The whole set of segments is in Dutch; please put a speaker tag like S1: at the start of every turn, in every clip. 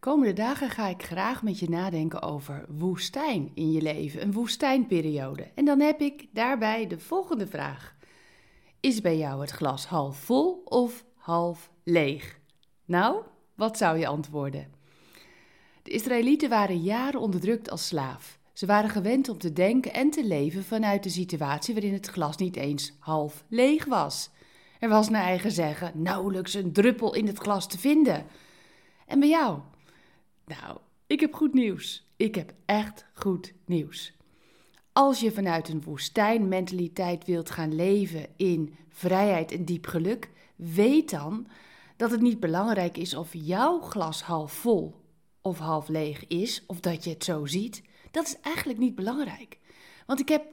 S1: komende dagen ga ik graag met je nadenken over woestijn in je leven, een woestijnperiode. En dan heb ik daarbij de volgende vraag. Is bij jou het glas half vol of half leeg? Nou, wat zou je antwoorden? De Israëlieten waren jaren onderdrukt als slaaf. Ze waren gewend om te denken en te leven vanuit de situatie waarin het glas niet eens half leeg was. Er was naar eigen zeggen nauwelijks een druppel in het glas te vinden. En bij jou? Nou, ik heb goed nieuws. Ik heb echt goed nieuws. Als je vanuit een woestijnmentaliteit wilt gaan leven in vrijheid en diep geluk, weet dan dat het niet belangrijk is of jouw glas half vol of half leeg is, of dat je het zo ziet. Dat is eigenlijk niet belangrijk. Want ik heb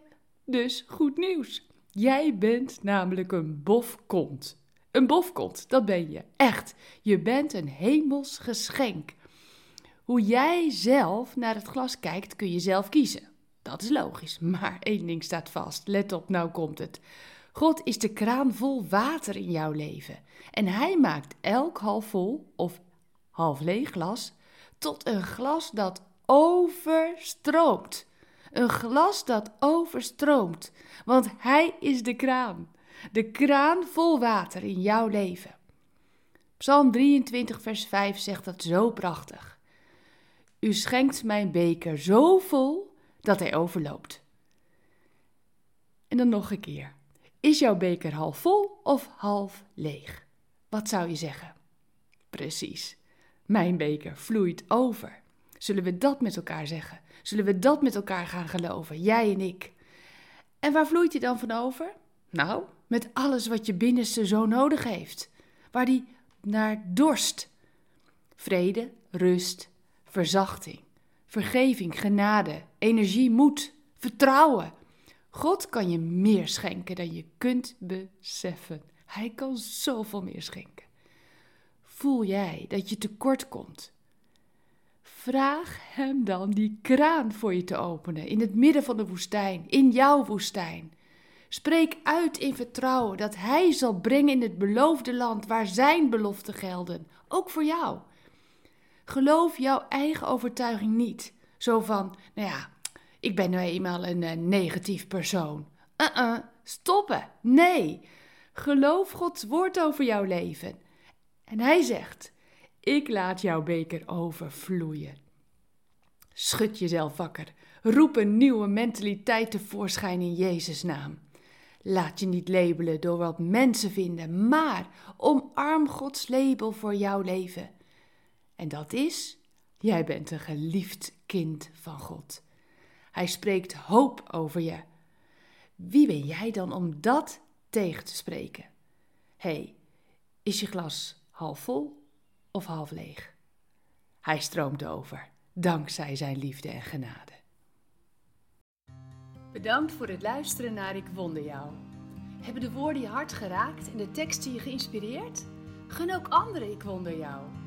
S1: dus goed nieuws. Jij bent namelijk een bofkont. Een bofkont, dat ben je. Echt. Je bent een hemels geschenk. Hoe jij zelf naar het glas kijkt, kun je zelf kiezen. Dat is logisch, maar één ding staat vast. Let op, nou komt het. God is de kraan vol water in jouw leven. En hij maakt elk half vol of half leeg glas tot een glas dat overstroomt. Een glas dat overstroomt, want Hij is de kraan. De kraan vol water in jouw leven. Psalm 23, vers 5 zegt dat zo prachtig. U schenkt mijn beker zo vol dat hij overloopt. En dan nog een keer. Is jouw beker half vol of half leeg? Wat zou je zeggen? Precies. Mijn beker vloeit over. Zullen we dat met elkaar zeggen? Zullen we dat met elkaar gaan geloven, jij en ik? En waar vloeit hij dan van over? Nou, met alles wat je binnenste zo nodig heeft, waar die naar dorst. Vrede, rust, verzachting, vergeving, genade, energie, moed, vertrouwen. God kan je meer schenken dan je kunt beseffen. Hij kan zoveel meer schenken. Voel jij dat je tekort komt? Vraag hem dan die kraan voor je te openen in het midden van de woestijn, in jouw woestijn. Spreek uit in vertrouwen dat Hij zal brengen in het beloofde land waar Zijn beloften gelden, ook voor jou. Geloof jouw eigen overtuiging niet. Zo van, nou ja, ik ben nu eenmaal een uh, negatief persoon. Uh-uh, stoppen. Nee. Geloof Gods woord over jouw leven. En hij zegt: Ik laat jouw beker overvloeien. Schud jezelf wakker. Roep een nieuwe mentaliteit tevoorschijn in Jezus' naam. Laat je niet labelen door wat mensen vinden, maar omarm Gods label voor jouw leven. En dat is: jij bent een geliefd kind van God. Hij spreekt hoop over je. Wie ben jij dan om dat tegen te spreken? Hé, hey, is je glas half vol of half leeg. Hij stroomt over, dankzij zijn liefde en genade. Bedankt voor het luisteren naar Ik Wonder Jou. Hebben de woorden je hart geraakt en de teksten je geïnspireerd? Gun ook anderen Ik Wonder Jou.